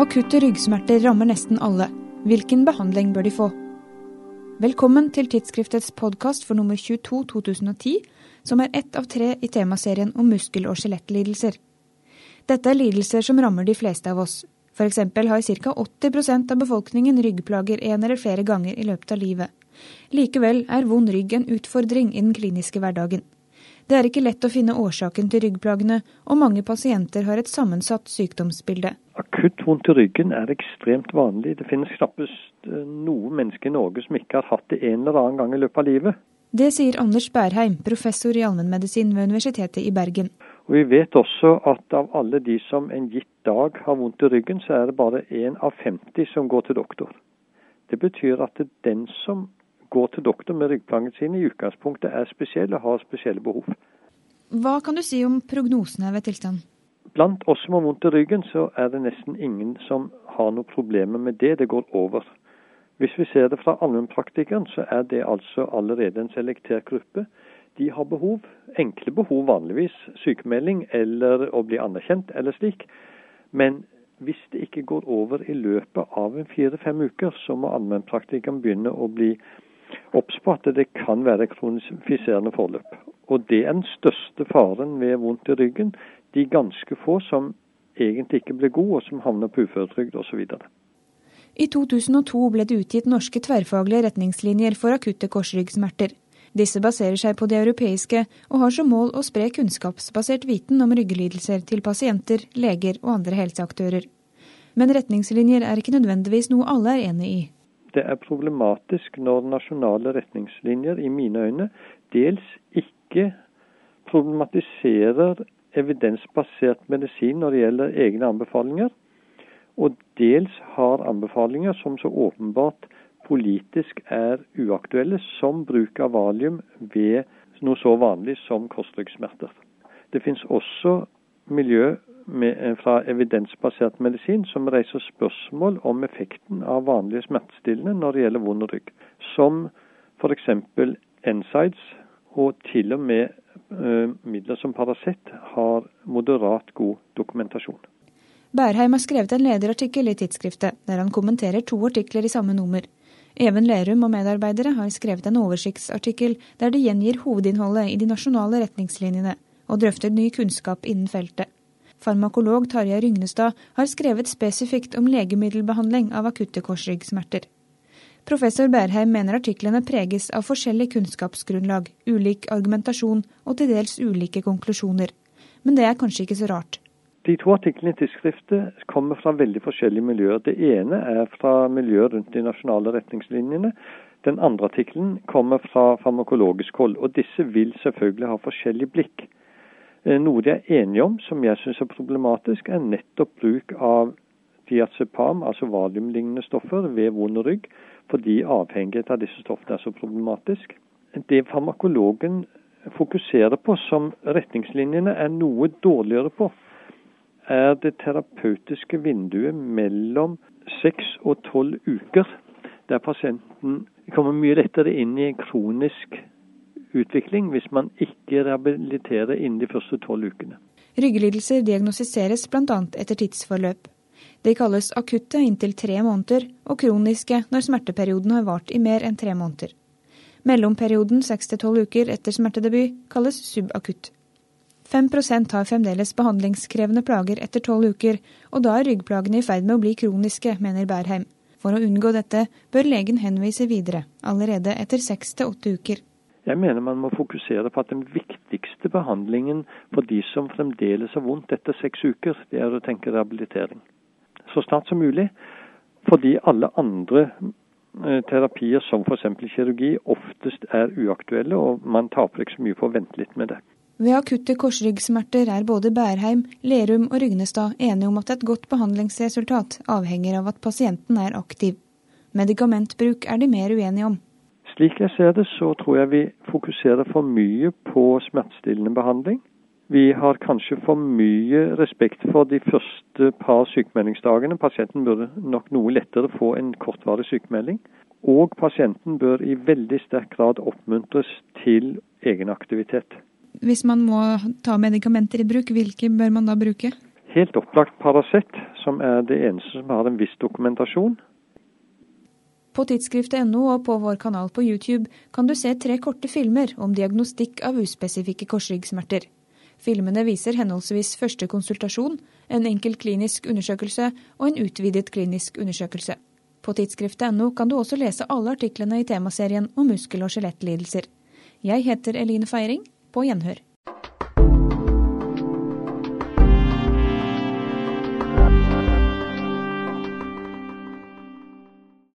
Akutte ryggsmerter rammer nesten alle. Hvilken behandling bør de få? Velkommen til tidsskriftets podkast for nummer 22 2010, som er ett av tre i temaserien om muskel- og skjelettlidelser. Dette er lidelser som rammer de fleste av oss. F.eks. har ca. 80% av befolkningen ryggplager en eller flere ganger i løpet av livet. Likevel er vond rygg en utfordring i den kliniske hverdagen. Det er ikke lett å finne årsaken til ryggplagene, og mange pasienter har et sammensatt sykdomsbilde. Akutt vondt i ryggen er ekstremt vanlig. Det finnes knappest eh, noe menneske i Norge som ikke har hatt det en eller annen gang i løpet av livet. Det sier Anders Bærheim, professor i allmennmedisin ved Universitetet i Bergen. Og Vi vet også at av alle de som en gitt dag har vondt i ryggen, så er det bare én av 50 som går til doktor. Det betyr at det den som går til doktor med ryggplagene sine, i utgangspunktet er spesielle og har spesielle behov. Hva kan du si om prognosene ved tilstand? Blant oss som har vondt i ryggen, så er det nesten ingen som har noen problemer med det. Det går over. Hvis vi ser det fra allmennpraktikeren, så er det altså allerede en selektert gruppe. De har behov, enkle behov vanligvis, sykemelding eller å bli anerkjent eller slik. Men hvis det ikke går over i løpet av en fire-fem uker, så må allmennpraktikeren begynne å bli obs på at det kan være kronifiserende forløp. Og det er den største faren ved vondt i ryggen. De ganske få som egentlig ikke blir gode, og som havner på uføretrygd osv. I 2002 ble det utgitt norske tverrfaglige retningslinjer for akutte korsryggsmerter. Disse baserer seg på de europeiske, og har som mål å spre kunnskapsbasert viten om ryggelidelser til pasienter, leger og andre helseaktører. Men retningslinjer er ikke nødvendigvis noe alle er enig i det er problematisk når nasjonale retningslinjer, i mine øyne, dels ikke problematiserer evidensbasert medisin når det gjelder egne anbefalinger, og dels har anbefalinger som så åpenbart politisk er uaktuelle, som bruk av valium ved noe så vanlig som kostryggsmerter. Det finnes også miljø eh, fra evidensbasert medisin som reiser spørsmål om effekten av vanlige smertestillende når det gjelder vond rygg. Som f.eks. NSIDES og til og med uh, midler som Paracet har moderat god dokumentasjon. Bærheim har skrevet en lederartikkel i tidsskriftet, der han kommenterer to artikler i samme nummer. Even Lerum og medarbeidere har skrevet en oversiktsartikkel der de gjengir hovedinnholdet i de nasjonale retningslinjene, og drøfter ny kunnskap innen feltet. Farmakolog Tarjei Rygnestad har skrevet spesifikt om legemiddelbehandling av akutte korsryggsmerter. Professor Bærheim mener artiklene preges av forskjellig kunnskapsgrunnlag, ulik argumentasjon og til dels ulike konklusjoner. Men det er kanskje ikke så rart. De to artiklene i tidsskriftet kommer fra veldig forskjellige miljøer. Det ene er fra miljøet rundt de nasjonale retningslinjene. Den andre artikkelen kommer fra farmakologisk hold. Og disse vil selvfølgelig ha forskjellig blikk. Eh, noe de er enige om, som jeg syns er problematisk, er nettopp bruk av diazepam, altså valiumlignende stoffer, ved vond rygg, fordi avhengighet av disse stoffene er så problematisk. Det farmakologen fokuserer på, som retningslinjene er noe dårligere på, er det terapeutiske vinduet mellom seks og tolv uker, der pasienten kommer mye lettere inn i en kronisk utvikling hvis man ikke rehabiliterer innen de første tolv ukene. Ryggelidelser diagnostiseres bl.a. etter tidsforløp. De kalles akutte inntil tre måneder, og kroniske når smerteperioden har vart i mer enn tre måneder. Mellomperioden seks til tolv uker etter smertedebut kalles subakutt. 5% har fremdeles behandlingskrevende plager etter tolv uker, og da er ryggplagene i ferd med å bli kroniske, mener Bærheim. For å unngå dette bør legen henvise videre, allerede etter seks til åtte uker. Jeg mener man må fokusere på at den viktigste behandlingen for de som fremdeles har vondt etter seks uker, det er å tenke rehabilitering. Så snart som mulig. Fordi alle andre eh, terapier, som f.eks. kirurgi, oftest er uaktuelle, og man taper ikke så mye på å vente litt med det. Ved akutte korsryggsmerter er både Bærheim, Lerum og Rygnestad enige om at et godt behandlingsresultat avhenger av at pasienten er aktiv. Medikamentbruk er de mer uenige om. Slik jeg ser det, så tror jeg vi fokuserer for mye på smertestillende behandling. Vi har kanskje for mye respekt for de første par sykemeldingsdagene. Pasienten burde nok noe lettere få en kortvarig sykemelding. Og pasienten bør i veldig sterk grad oppmuntres til egenaktivitet. Hvis man må ta medikamenter i bruk, hvilke bør man da bruke? helt opplagt Paracet, som er det eneste som har en viss dokumentasjon. På tidsskriftet.no og på vår kanal på YouTube kan du se tre korte filmer om diagnostikk av uspesifikke korsryggsmerter. Filmene viser henholdsvis første konsultasjon, en enkel klinisk undersøkelse og en utvidet klinisk undersøkelse. På tidsskriftet.no kan du også lese alle artiklene i temaserien om muskel- og skjelettlidelser. Jeg heter Eline Feiring. På gjenhør.